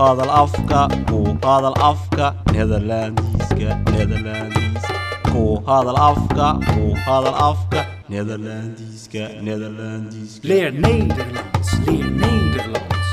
hadal afka ku hadal afka nederlandiska nederlandiska ku hadal afka ku hadal afka nederlandiska nederlandiska Leer Nederlands, leer Nederlands.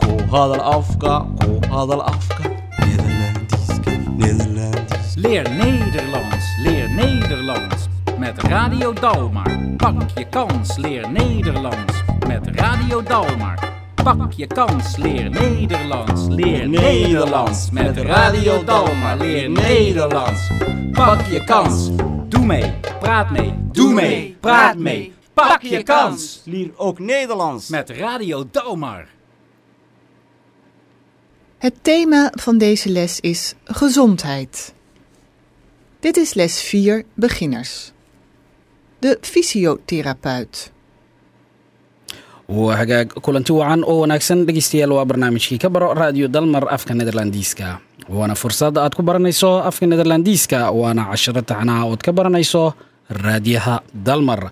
ku hadal afka ku hadal afka nederlandiska nederlandiska Leer Nederlands, leer Nederlands. Met Radio Dalmar. Pak je kans, leer Nederlands. Met Radio Dalmar. Pak je kans, leer Nederlands. Leer Nederlands. Met Radio Dalmar. Leer Nederlands. Pak je kans. Doe mee, praat mee. Doe mee, praat mee. Pak je kans. Leer ook Nederlands Met Radio Dalmar. Het thema van deze les is gezondheid. Dit is les 4 beginners. De fysiotherapeut. Waa hagaag kulanti wacan oo wanaagsan. Dhegeystayaal waa barnaamijkii ka baro raadiyo dalmar afka nederlandiiska waana fursad aad ku baranayso afka nederlandiiska waana cashiro taxnaha ood ka baranayso raadiyaha dalmar.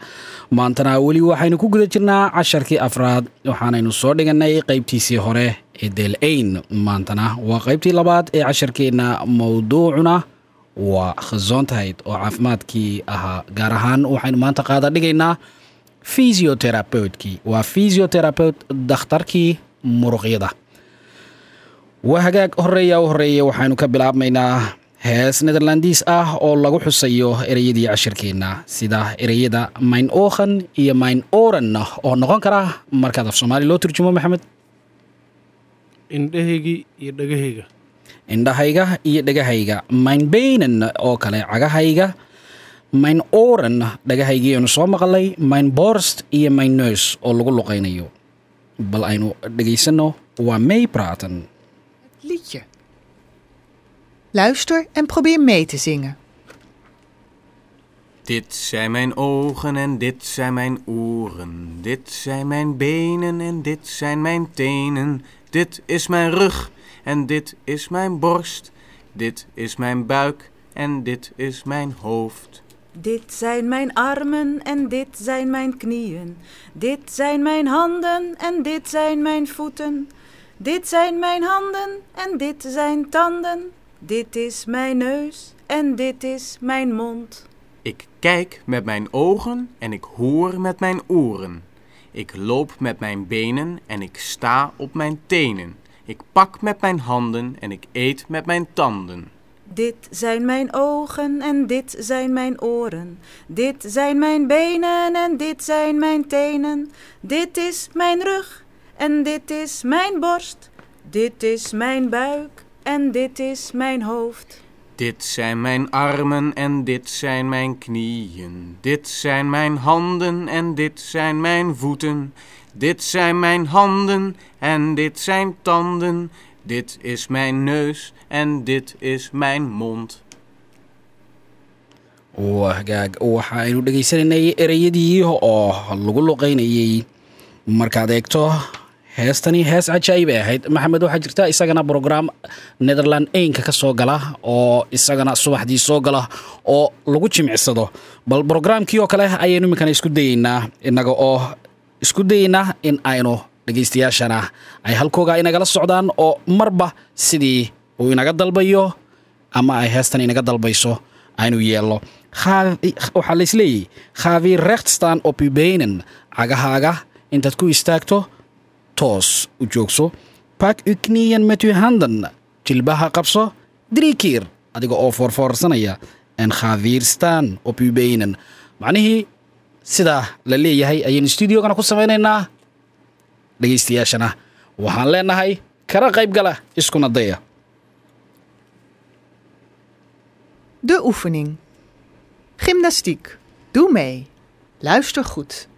Maantana weli waxaynu ku guda jirnaa casharkii afraad waxaanaynu soo dhiganay qaybtiisii hore ee deelayn maantana waa qaybtii labaad ee casharkeenna mowduucuna waa khasoontahyd oo caafimaadkii ahaa. Gaar ahaan waxaynu maanta qaada dhigaynaa fysioterapeutkii waa fysioterapeut dakhtarkii muruqyada. Waa hagaag horreeya u horreeya waxaynu ka bilaabmaynaa hees nederlandiis ah oo lagu xusayo ereyadii cashirkeenna sida ereyada mayn ookhan iyo mayn oran oo noqon kara markaad af soomaali loo turjumo maxamed. Indhahaygii iyo dhagahayga. Indhahayga iyo dhegahayga mayn beynan oo kale cagahayga mayn oran dhagahaygiiaynu soo maqalay mayn borst iyo mayn nurs oo lagu luqaynayo bal aynu dhegaysanno waa may praten Het liedje. Luister en probeer mee te zingen. Dit zijn mijn ogen en dit zijn mijn oren. Dit zijn mijn benen en dit zijn mijn tenen. Dit is mijn rug en dit is mijn borst. Dit is mijn buik en dit is mijn hoofd. Dit zijn mijn armen en dit zijn mijn knieën. Dit zijn mijn handen en dit zijn mijn voeten. Dit zijn mijn handen en dit zijn tanden. Dit is mijn neus en dit is mijn mond. Ik kijk met mijn ogen en ik hoor met mijn oren. Ik loop met mijn benen en ik sta op mijn tenen. Ik pak met mijn handen en ik eet met mijn tanden. Dit zijn mijn ogen en dit zijn mijn oren. Dit zijn mijn benen en dit zijn mijn tenen. Dit is mijn rug en dit is mijn borst. Dit is mijn buik en dit is mijn hoofd. Dit zijn mijn armen en dit zijn mijn knieën. Dit zijn mijn handen en dit zijn mijn voeten. Dit zijn mijn handen en dit zijn tanden. Dit is mijn neus en dit is mijn mond. waa hagaag waxaaynu dhegaysanaynay ereyadii oo lagu luqaynayey markaad eegto heestani hees cajaa'ib ay ahayd maxamed waxaa jirta isagana brograam netherland aynka ka soo gala. Oo isagana subaxdii soo gala. Oo lagu jimicsado bal brograamkii oo kale ayaynu iminkana isku dayeynaa innaga oo isku dayeynaa in aynu dhegaystayaashana ay halkooga inagala socdaan oo marba sidii uu inaga dalbayo ama ay heestan inaga dalbayso aynu yeelno. Waxaa laisleeyahy khaavi rechtstaan op u benen cagahaaga intaad ku istaagto toos u joogso. Pak u kniyan met u handen jilbaha qabso drikiir adiga oo foorfoorsanaya en khaaviir staan op u benen macnihii sidaa la leeyahay ayaynu stuudiogana ku samaynaynaa dhegaystayaashana waxaan leenahay kala qayb gala iskuna daya De oefening. Gymnastiek. Doe mee. Luister goed.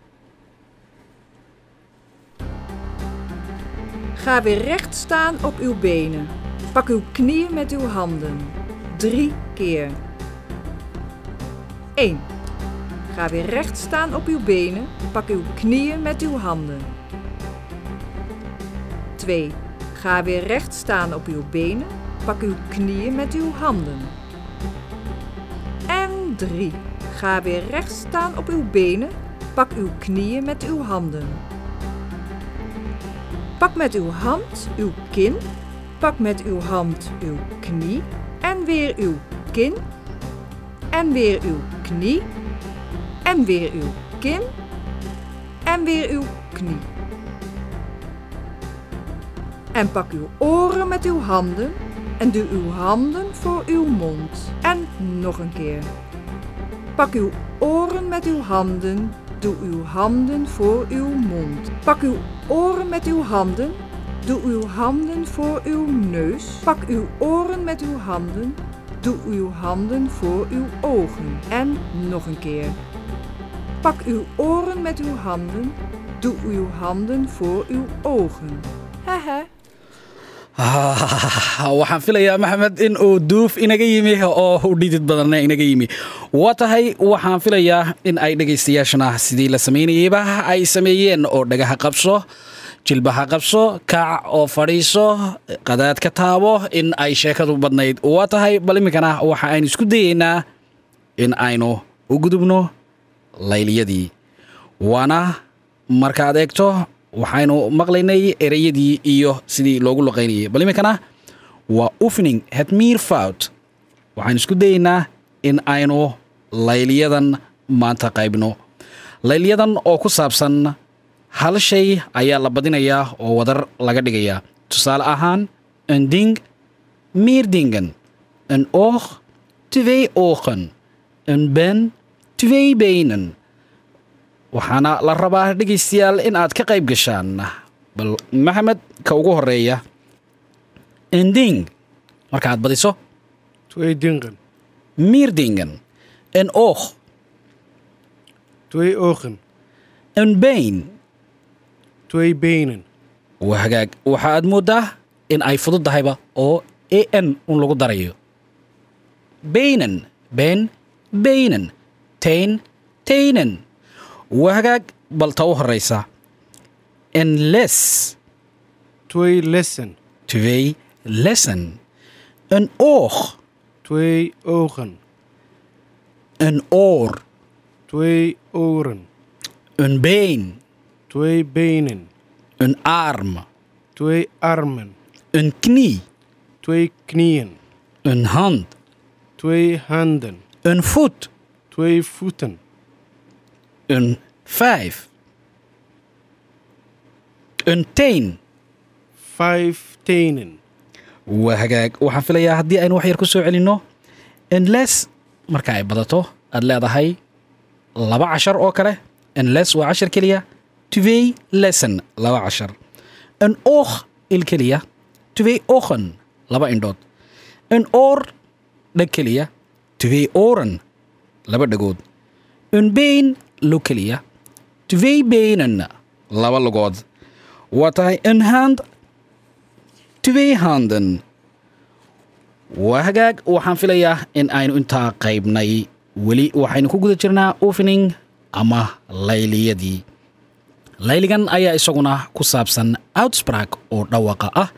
Ga weer recht staan op uw benen. Pak uw knieën met uw handen. Drie keer. 1. Ga weer recht staan op uw benen. Pak uw knieën met uw handen. 2. Ga weer recht staan op uw benen. Pak uw knieën met uw handen. En 3. Ga weer recht staan op uw benen. Pak uw knieën met uw handen. Pak met uw hand uw kin Pak met uw hand uw knie en weer uw kin. En weer uw knie. En weer uw kin. En weer uw knie. En pak uw oren met uw handen en doe uw handen voor uw mond. En nog een keer. Pak uw oren met uw handen, doe uw handen voor uw mond. Pak uw oren met uw handen, doe uw handen voor uw neus. Pak uw oren met uw handen, doe uw handen voor uw ogen. En nog een keer. Pak uw oren met uw handen, doe uw handen voor uw ogen. Haha. Ah, waxaan filayaa maxamed in uu duuf inaga yimi oo u dhidid badanna inaga yimi. Waa tahay waxaan filayaa in ay dhegaystayaashana sidii la samaynayeyba ay sameeyeen oo dhagaha qabso jilbaha qabso kaac oo fadhiiso qadaad ka taabo in ay sheekadu badnayd. Waa tahay bal iminkana waxa aynu isku dayeynaa in aynu u gudubno layliyadii. Waana markaad eegto waxaynu maqlaynay ereyadii iyo sidii loogu loqaynayay bal iminkana waa uffning hetmiir faut waxaynu isku dayeynaa in aynu layliyadan maanta qaybno. Layliyadan oo ku saabsan hal shay ayaa la badinayaa oo wadar laga dhigayaa tusaale ahaan ending miirdingen een oog twee ogen een ben twee benen waxaana la rabaa dhegaystayaal in aad ka qayb gashaan. Bal maxamed ka ugu horreeya ending. Markaaad badiso. Twee dingen. miirdingen een oog. Twee ogen. een been. Twee benen. waa hagaag waxa aad mooddaa in ay fudud tahayba oo a n un lagu darayo. Beynen been. Beynen teen. Teynen waa hagaag bal ta u horraysa enles Twee lessen. twee lessen een oog Twee ogen. een oor Twee oren. een been Twee benen. een arm Twee armen. een knie Twee knieën. een hand Twee handen. een voet Twee voeten. Een vijf. Een teen. Vijf tenen. waa hagaag waxaan filayaa haddii aynu wax yar ku soo celinno enles marka ay badato aad leedahay laba cashar oo kale. Enles waa cashar keliya. Twee lesson laba cashar. Een oog il keliya. Twee ogen laba indhood. Een oor dheg keliya. Twee oren laba dhagood. Een been lug keliya benen laba lugood. Waa tahay een hand? Twee handen. Waa hagaag waxaan filayaa in aynu intaa qaybnay. Weli waxaynu ku guda jirnaa opening ama layliyadii. Layligan ayaa isaguna ku saabsan outsprak oo dhawaqa ah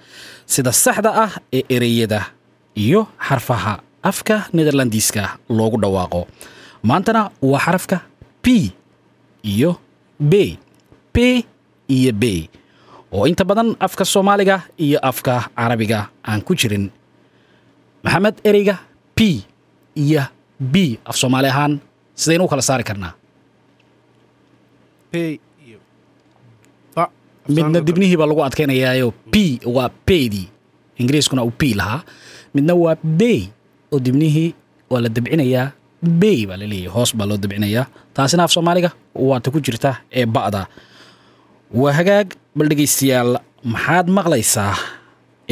sida saxda ah ee ereyada iyo xarfaha afka nederlandiiska loogu dhawaaqo. Maantana waa xarafka p iyo b. P iyo b. Oo inta badan afka soomaaliga iyo afka carabiga aan ku jirin. Maxamed ereyga p iyo b. Af soomaali ahaan sidaynu u kala saari karnaa? Midna dibnihii baa lagu adkaynayaayo p waa pdii ingiriiskuna uu p lahaa. Midna waa b oo dibnihii waa la dabcinayaa b baa la leeyahay hoos baa loo dabcinayaa. Taasina af soomaaliga waata ku jirta ee ba'da. Waa hagaag bal dhegaystayaal maxaad maqlaysaa?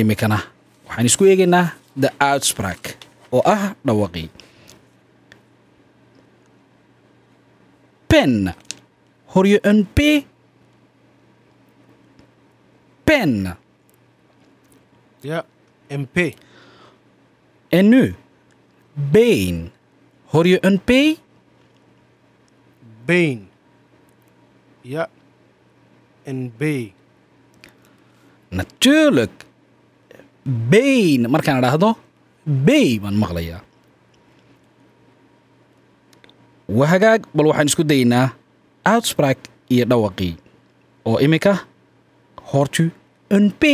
Iminkana waxaan isku eegaynaa the outsprak oo ah dhawaqii. Pen een p. Pen. Ja. En P. en nu been hoor je een p Been. Ja. En B. natuurlijk. Been markaan idhaahdo b baan maqlayaa waa hagaag bal waxaan isku daynaa outsprak iyo dhawaqii oo iminka hoort u een p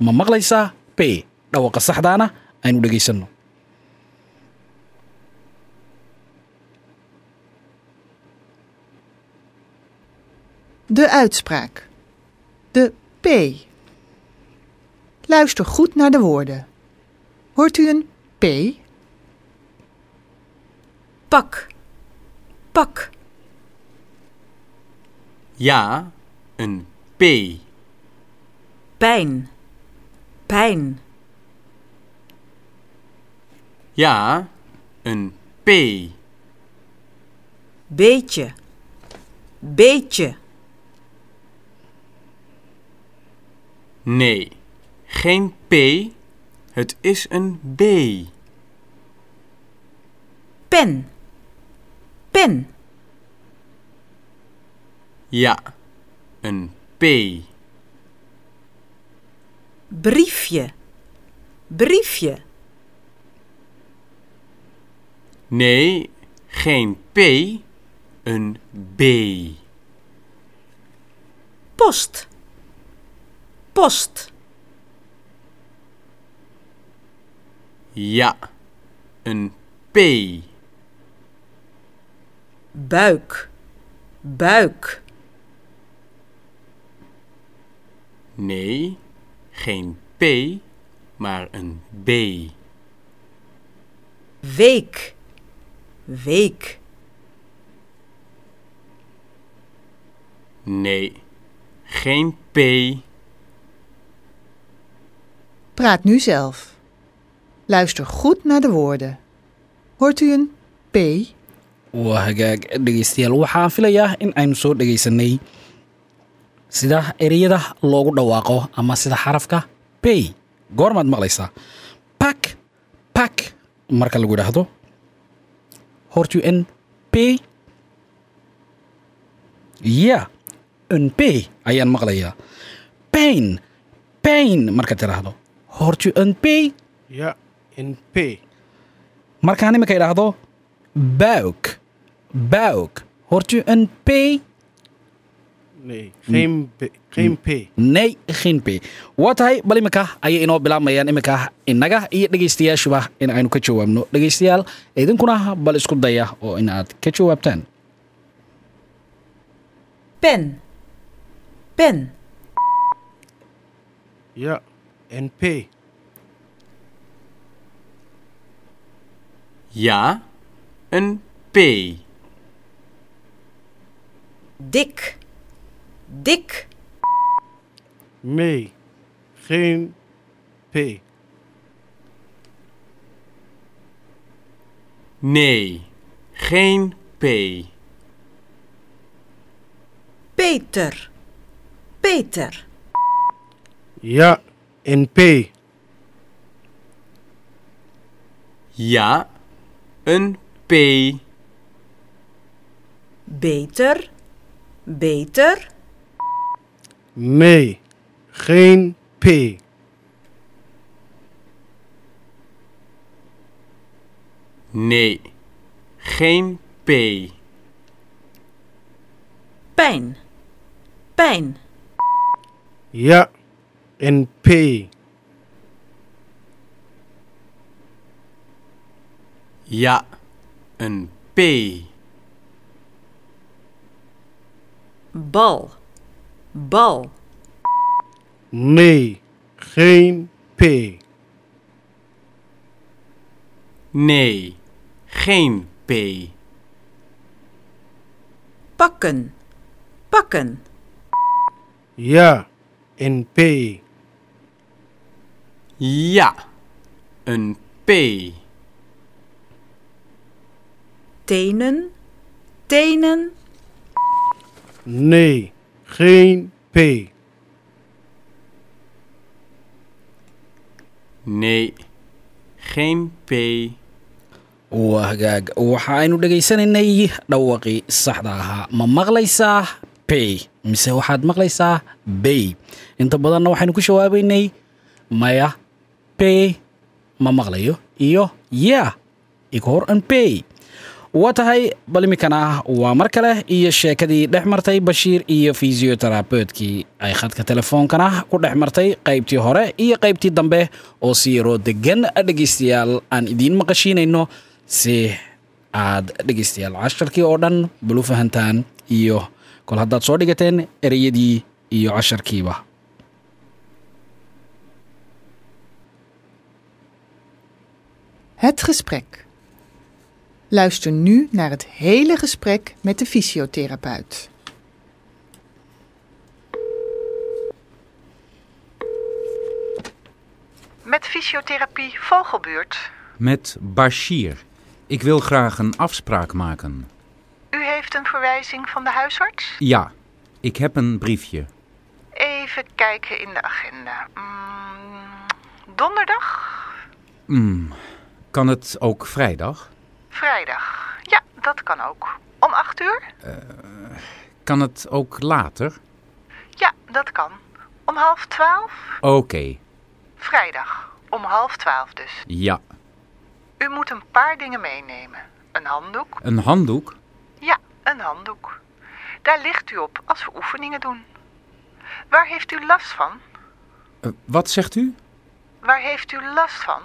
ma maqlaysaa bay dhawaqa saxdaana aynu dhegaysanno De uitspraak. De P. Luister goed naar de woorden. Hoort u een P? Pak. Pak. Ja, een P. Pijn. Pijn. Ja, een P. Beetje. Beetje. Nee, geen P. Het is een B. Pen. Pen. Ja, een P. Briefje. Briefje. Nee, geen P. Een B. Post. Post. Ja, een P. Buik. Buik. Nee, geen P, maar een B. Week. Week. Nee, geen P. Praat nu zelf. Luister goed naar de woorden. Hoort u een P? waa hagaag dhegaystayaal waxaan filayaa in aynu soo dhegaysanay sida ereyada loogu dhawaaqo ama sida xarafka bay goormaad maqlaysaa pak pak. Marka lagu yidhaahdo hortu n p? Ya n p. Ayaan maqlayaa pain pain marka tidhaahdo hortu n p? Ja, en P. markaan iminka idhaahdo bauk bauk hortu n p? Nee, geen, B, geen P. khinpe waa tahay bal iminka ayay inoo bilaabmayaan iminka innaga iyo dhegaystayaashuba in aynu ka jawaabno dhegaystayaal idinkuna bal isku daya oo in aad ka jawaabtaan Pen. Pen. Ja, en P. Ja, een P. Dik. Dik. Nee, geen P. Nee, geen P. Peter. Peter. Ja, en P. Ja, een P. Beter. Beter. Nee, geen P. Nee, geen P. Pijn. Pijn. Ja, en P. Ja, een P. Bal. Bal. Nee, geen P. Nee, geen P. Pakken. Pakken. Ja, en P. Ja, een P. Tenen. Tenen. Nee, geen P. Nee, geen P. waa hagaag waxa aynu dhegaysanaynay dhawaqii saxda ahaa ma maqlaysaa bay mise waxaad maqlaysaa bay inta badanna waxaynu ku jawaabaynay maya bay ma maqlayo iyo ya iga hor an bay waa tahay bal iminkana waa mar kale iyo sheekadii dhex martay bashiir iyo fisioterabeutkii ay khadka telefoonkana ku dhex martay qaybtii hore iyo qaybtii dambe oo si yaroo degan dhegaystayaal aan idiin maqashiinayno si aad dhegaystayaal casharkii oo dhan bal u fahantaan iyo kol haddaad soo dhigateen ereyadii iyo casharkiiba Het gesprek. Luister nu naar het hele gesprek met de fysiotherapeut. Met fysiotherapie Vogelbuurt. Met Bashir. Ik wil graag een afspraak maken. U heeft een verwijzing van de huisarts? Ja, ik heb een briefje. Even kijken in de agenda. Mm, donderdag? Hmm, kan het ook vrijdag? Vrijdag? Ja, dat kan ook. Om acht uur? Kan het ook later? Ja, dat kan. Om half twaalf? Oké, Vrijdag. Om half twaalf dus. ja. U moet een paar dingen meenemen. Een handdoek? Een handdoek? Ja, een handdoek. Daar ligt u op als we oefeningen doen. Waar heeft u last van? Eh, wat zegt u? Waar heeft u last van?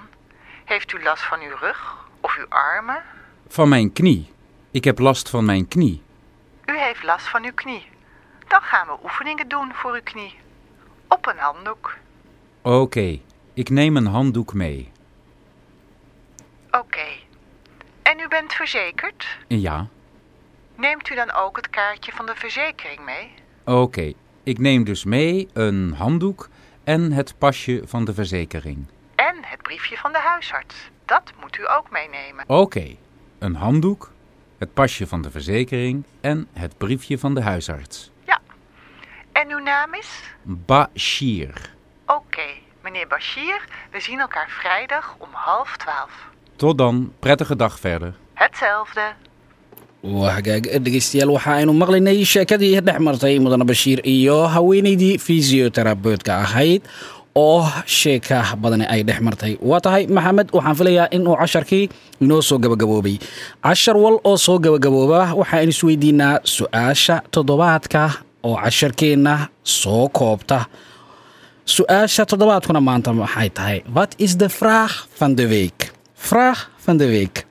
Heeft u last van uw rug of uw armen? Van mijn knie. Ik heb last van mijn knie. U heeft last van uw knie. Dan gaan we oefeningen doen voor uw knie. Op een handdoek. Oké, ik neem een handdoek mee. Oké. En u bent verzekerd? Ja, Neemt u dan ook het kaartje van de verzekering mee? oké. Ik neem dus mee een handdoek en het pasje van de verzekering. Het briefje van de huisarts. Dat moet u ook meenemen. Oké, een handdoek, het pasje van de verzekering en het briefje van de huisarts. Ja. En uw naam is? Bashir. Oké, meneer Bashir. We zien elkaar vrijdag om half twaalf. Tot dan, prettige dag verder. Hetzelfde. dhegaystayaal waxa aynu maqlaynay sheekadii dhex martay mudane bashiir iyo haweenaydii fisioterabeutka ahayd oo sheeka badani ay dhex martay. Waa tahay maxamed waxaan filayaa inuu casharkii inoo soo gabagaboobay. Cashar wal oo soo gabagabooba waxaan isweydiinaa su'aasha toddobaadka oo casharkeenna soo koobta. Su'aasha toddobaadkuna maanta maxay tahay? Wat is de vraag van de week? Vraag van de week.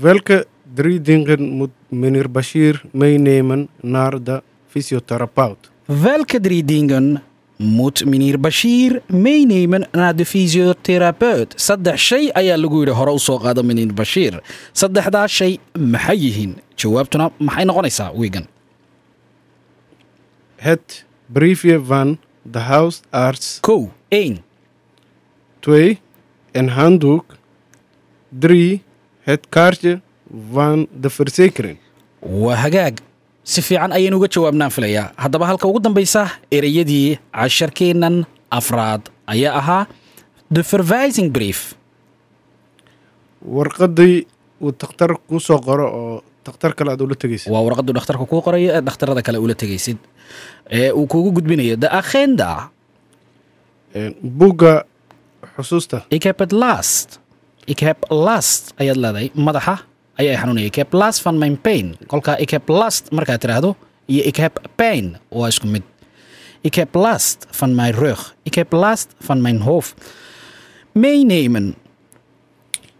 Welke drie dingen moet meneer Bashir meenemen naar de fysiotherapeut? Welke drie dingen moet meneer Bashir meenemen naar de fysiotherapeut? Saddex shay ayaa lagu yidhi hore u soo qaada meneer Bashir. Saddexdaa shay maxay yihiin? Jawaabtuna maxay noqonaysaa wiigan? Het briefje van de huisarts. Kow, één. Twee, een handdoek. Drie, het kaartje van de verzekering. waa hagaag si fiican ayaynu uga jawaabnaan filayaa haddaba halka ugu dambaysa ereyadii casharkeennan afraad ayaa ahaa de verwijzing brief. Warqadii uu takhtar kuu soo qoro oo takhtar kale aad ula tegaysa waa warqadu dhakhtarka kuu qorayo ee dhakhtarada kale ula tegaysid. Ee uu kuugu gudbinayo the agenda. Bugga xusuusta. Ik heb het last. Ik heb last ayaad leedahay madaxa ayaa xanuunaya ik heb last van mijn pain. Heb last markaad tiraahdo iyo ik heb pain waa isku mid. Ik heb last van ik heb last van mijn hoofd meenemen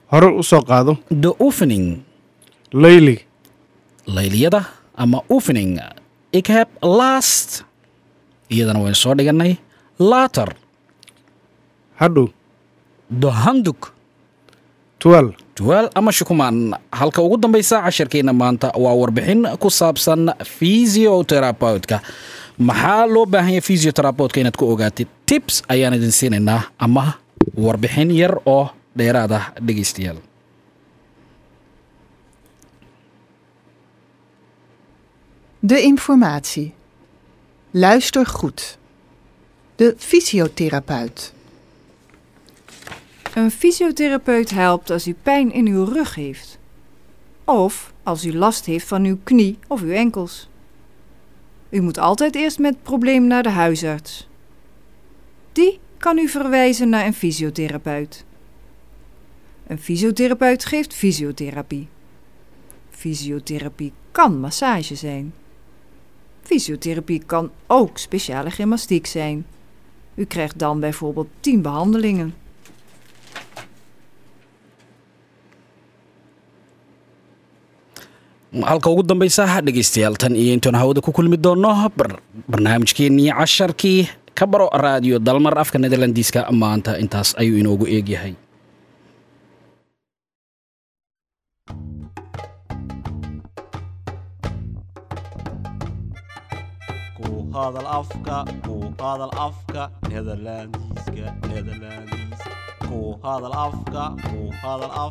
hore u soo qaado. De oefening layli. Layliyada ama oefening ik heb last. Iyadana waynu soo dhiganay later. Hadhow. De handdoek twelve tuwaal ama shukumaan halka ugu dambaysa casharkeenna maanta waa warbixin ku saabsan fisioterapeutka maxaa loo baahan yahay fisioterapeutka inaad ku ogaatid tips ayaan idin siinaynaa ama warbixin yar oo dheeraad ah dhegaystayaal De informatie. Luister goed. De fysiotherapeut. Een fysiotherapeut helpt als u pijn in uw rug heeft. Of als u last heeft van uw knie of uw enkels. U moet altijd eerst met probleem naar de huisarts. Die kan u verwijzen naar een fysiotherapeut. Een fysiotherapeut geeft fysiotherapie. Fysiotherapie kan massage zijn. Fysiotherapie kan ook speciale gymnastiek zijn. U krijgt dan bijvoorbeeld 10 behandelingen. Halka ugu dambaysa dhegaystayaal tan iyo intuan hawada ku kulmi doonno barnaamijkeennii casharkii ka baro raadiyo dalmar afka netherlandiska maanta intaas ayuu inoogu eegyahay